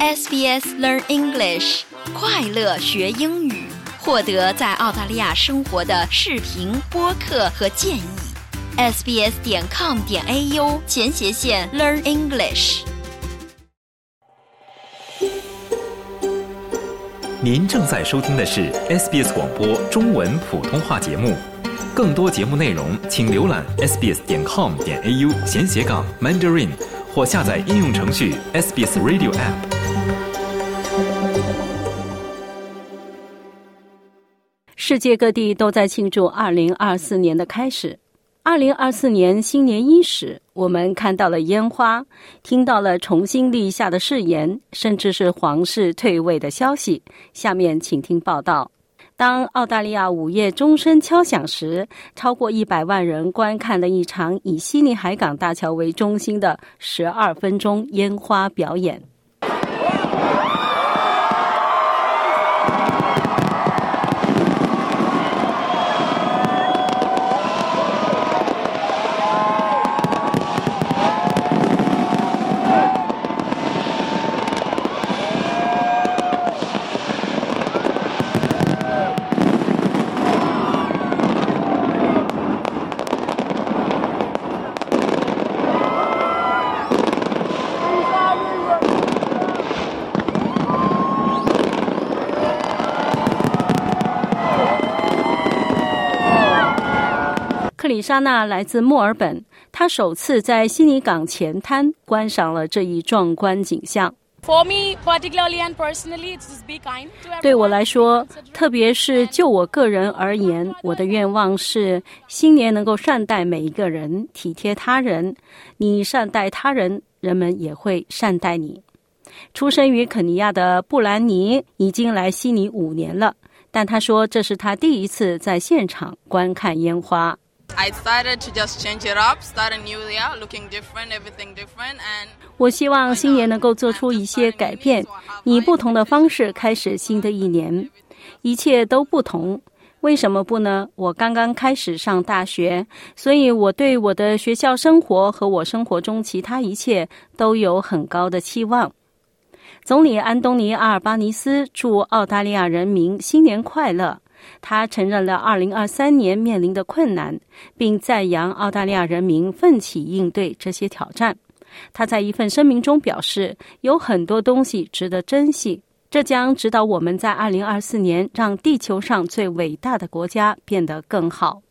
SBS Learn English，快乐学英语，获得在澳大利亚生活的视频、播客和建议。sbs 点 com 点 au 前斜线 Learn English。您正在收听的是 SBS 广播中文普通话节目。更多节目内容，请浏览 sbs 点 com 点 au 闲斜杠 Mandarin，或下载应用程序 SBS Radio App。世界各地都在庆祝二零二四年的开始。二零二四年新年伊始，我们看到了烟花，听到了重新立下的誓言，甚至是皇室退位的消息。下面请听报道：当澳大利亚午夜钟声敲响时，超过一百万人观看了一场以悉尼海港大桥为中心的十二分钟烟花表演。克里莎娜来自墨尔本，她首次在悉尼港前滩观赏了这一壮观景象。For me, particularly and personally, it's just be kind to 对我来说，特别是就我个人而言，我的愿望是新年能够善待每一个人，体贴他人。你善待他人，人们也会善待你。出生于肯尼亚的布兰妮已经来悉尼五年了，但他说这是他第一次在现场观看烟花。I decided to just change it up, start a new year, looking different, everything different, and 我希望新年能够做出一些改变，以不同的方式开始新的一年，一切都不同。为什么不呢？我刚刚开始上大学，所以我对我的学校生活和我生活中其他一切都有很高的期望。总理安东尼·阿尔巴尼斯祝澳大利亚人民新年快乐。他承认了2023年面临的困难，并赞扬澳大利亚人民奋起应对这些挑战。他在一份声明中表示，有很多东西值得珍惜，这将指导我们在2024年让地球上最伟大的国家变得更好。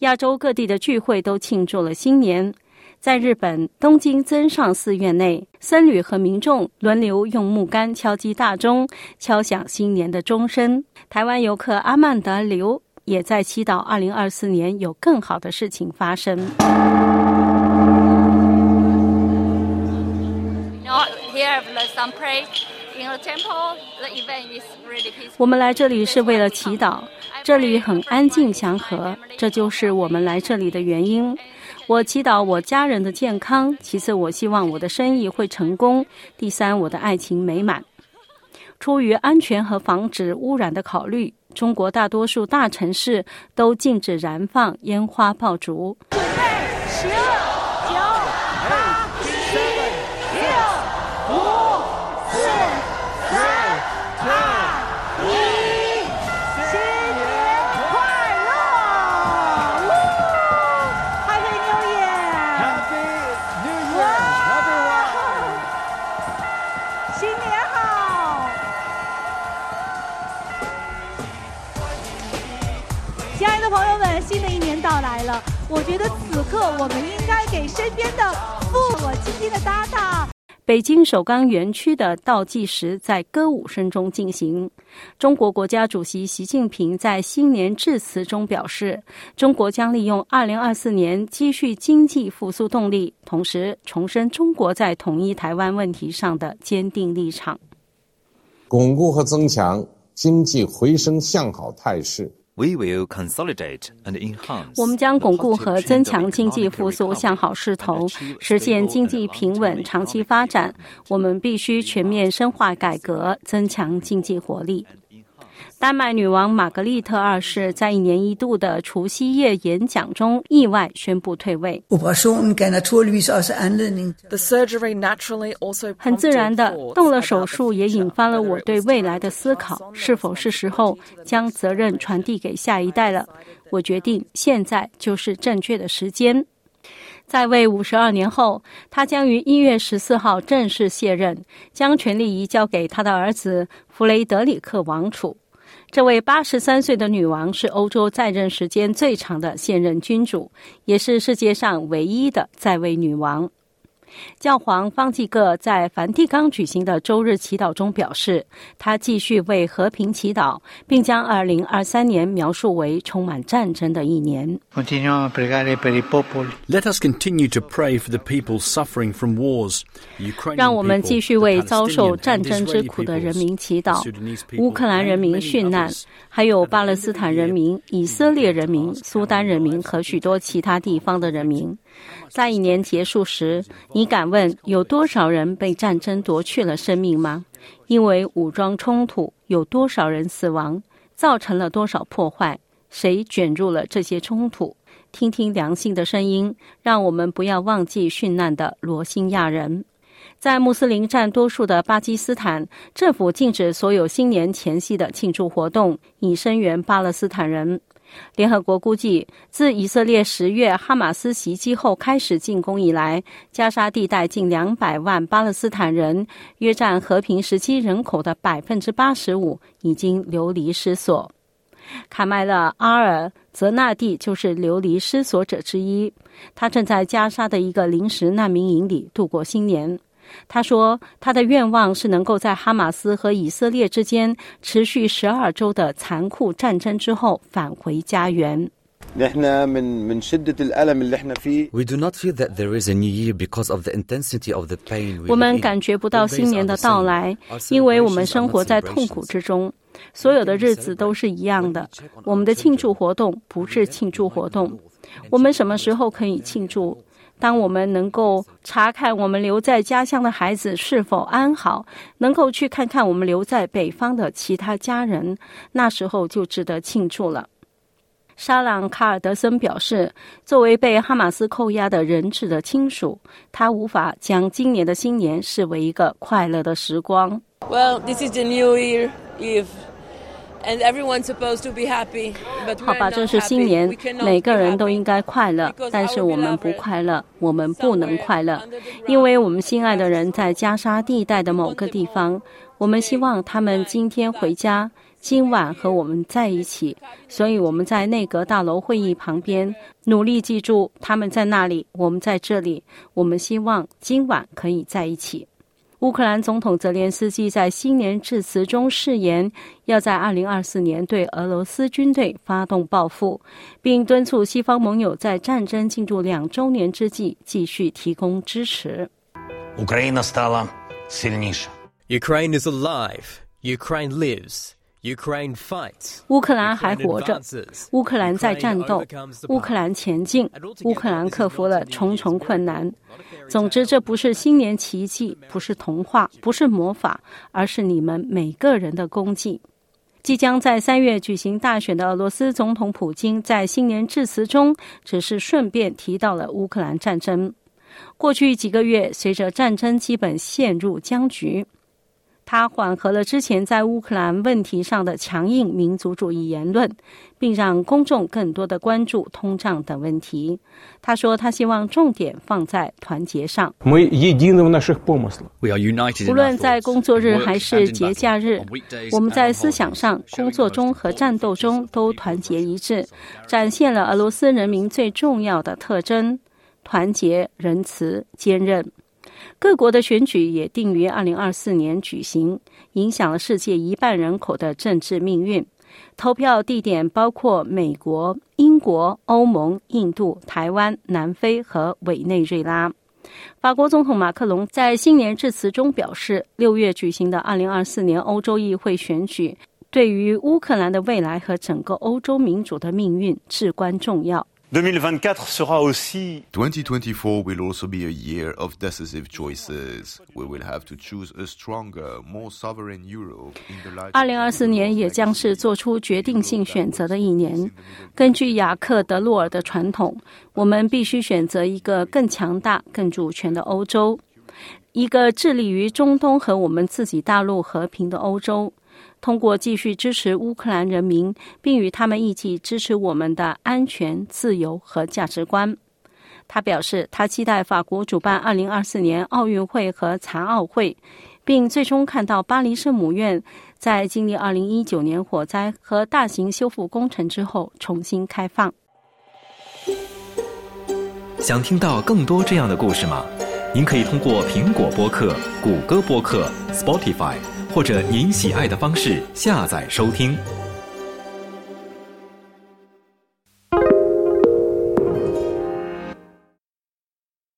亚洲各地的聚会都庆祝了新年。在日本东京增上寺院内，僧侣和民众轮流用木杆敲击大钟，敲响新年的钟声。台湾游客阿曼达刘也在祈祷2024年有更好的事情发生。我们来这里是为了祈祷，这里很安静祥和，这就是我们来这里的原因。我祈祷我家人的健康，其次我希望我的生意会成功，第三我的爱情美满。出于安全和防止污染的考虑，中国大多数大城市都禁止燃放烟花爆竹。准备，十我觉得此刻我们应该给身边的父我亲近的搭档。北京首钢园区的倒计时在歌舞声中进行。中国国家主席习近平在新年致辞中表示，中国将利用2024年积蓄经济复苏动力，同时重申中国在统一台湾问题上的坚定立场。巩固和增强经济回升向好态势。We will consolidate and enhance. 我们将巩固和增强经济复苏向好势头，实现经济平稳长期发展。我们必须全面深化改革，增强经济活力。丹麦女王玛格丽特二世在一年一度的除夕夜演讲中意外宣布退位。很自然的，动了手术也引发了我对未来的思考：是否是时候将责任传递给下一代了？我决定现在就是正确的时间。在位五十二年后，他将于一月十四号正式卸任，将权力移交给他的儿子弗雷德里克王储。这位八十三岁的女王是欧洲在任时间最长的现任君主，也是世界上唯一的在位女王。教皇方济各在梵蒂冈举行的周日祈祷中表示，他继续为和平祈祷，并将2023年描述为充满战争的一年。Let us continue to pray for the people suffering from wars. 让我们继续为遭受战争之苦的人民祈祷，乌克兰人民殉难，还有巴勒斯坦人民、以色列人民、苏丹人民和许多其他地方的人民。在一年结束时，你敢问有多少人被战争夺去了生命吗？因为武装冲突，有多少人死亡，造成了多少破坏？谁卷入了这些冲突？听听良心的声音，让我们不要忘记殉难的罗兴亚人。在穆斯林占多数的巴基斯坦，政府禁止所有新年前夕的庆祝活动，以声援巴勒斯坦人。联合国估计，自以色列十月哈马斯袭击后开始进攻以来，加沙地带近两百万巴勒斯坦人，约占和平时期人口的百分之八十五，已经流离失所。卡麦勒阿尔泽纳蒂就是流离失所者之一，他正在加沙的一个临时难民营里度过新年。他说：“他的愿望是能够在哈马斯和以色列之间持续十二周的残酷战争之后返回家园。” We do not feel that there is a new year because of the intensity of the pain. 我们感觉不到新年的到来，因为我们生活在痛苦之中。所有的日子都是一样的。我们的庆祝活动不是庆祝活动。我们什么时候可以庆祝？当我们能够查看我们留在家乡的孩子是否安好，能够去看看我们留在北方的其他家人，那时候就值得庆祝了。沙朗卡尔德森表示，作为被哈马斯扣押的人质的亲属，他无法将今年的新年视为一个快乐的时光。Well, this is the New Year Eve. And everyone's supposed to be happy, but 好吧，这是新年，每个人都应该快乐。但是我们不快乐，我们不能快乐，因为我们心爱的人在加沙地带的某个地方。我们希望他们今天回家，今晚和我们在一起。所以我们在内阁大楼会议旁边，努力记住他们在那里，我们在这里。我们希望今晚可以在一起。乌克兰总统泽连斯基在新年致辞中誓言，要在二零二四年对俄罗斯军队发动报复，并敦促西方盟友在战争进入两周年之际继续提供支持。Ukraine is alive. Ukraine lives. Ukraine fights. 乌克兰还活着，乌克兰在战斗，乌克兰前进，乌克兰克服了重重困难。总之，这不是新年奇迹，不是童话，不是魔法，而是你们每个人的功绩。即将在三月举行大选的俄罗斯总统普京在新年致辞中，只是顺便提到了乌克兰战争。过去几个月，随着战争基本陷入僵局。他缓和了之前在乌克兰问题上的强硬民族主义言论，并让公众更多的关注通胀等问题。他说，他希望重点放在团结上。无论在工作日还是节假日，我们在思想上、工作中和战斗中都团结一致，展现了俄罗斯人民最重要的特征：团结、仁慈、坚韧。各国的选举也定于二零二四年举行，影响了世界一半人口的政治命运。投票地点包括美国、英国、欧盟、印度、台湾、南非和委内瑞拉。法国总统马克龙在新年致辞中表示，六月举行的二零二四年欧洲议会选举对于乌克兰的未来和整个欧洲民主的命运至关重要。2024 sera aussi 2024 will also be a year of decisive choices. We will have to choose a stronger, more sovereign Europe in the light 二零二四年也将是做出决定性选择的一年。根据雅克·德洛尔的传统，我们必须选择一个更强大、更主权的欧洲，一个致力于中东和我们自己大陆和平的欧洲。通过继续支持乌克兰人民，并与他们一起支持我们的安全、自由和价值观。他表示，他期待法国主办2024年奥运会和残奥会，并最终看到巴黎圣母院在经历2019年火灾和大型修复工程之后重新开放。想听到更多这样的故事吗？您可以通过苹果播客、谷歌播客、Spotify。或者您喜爱的方式下载收听。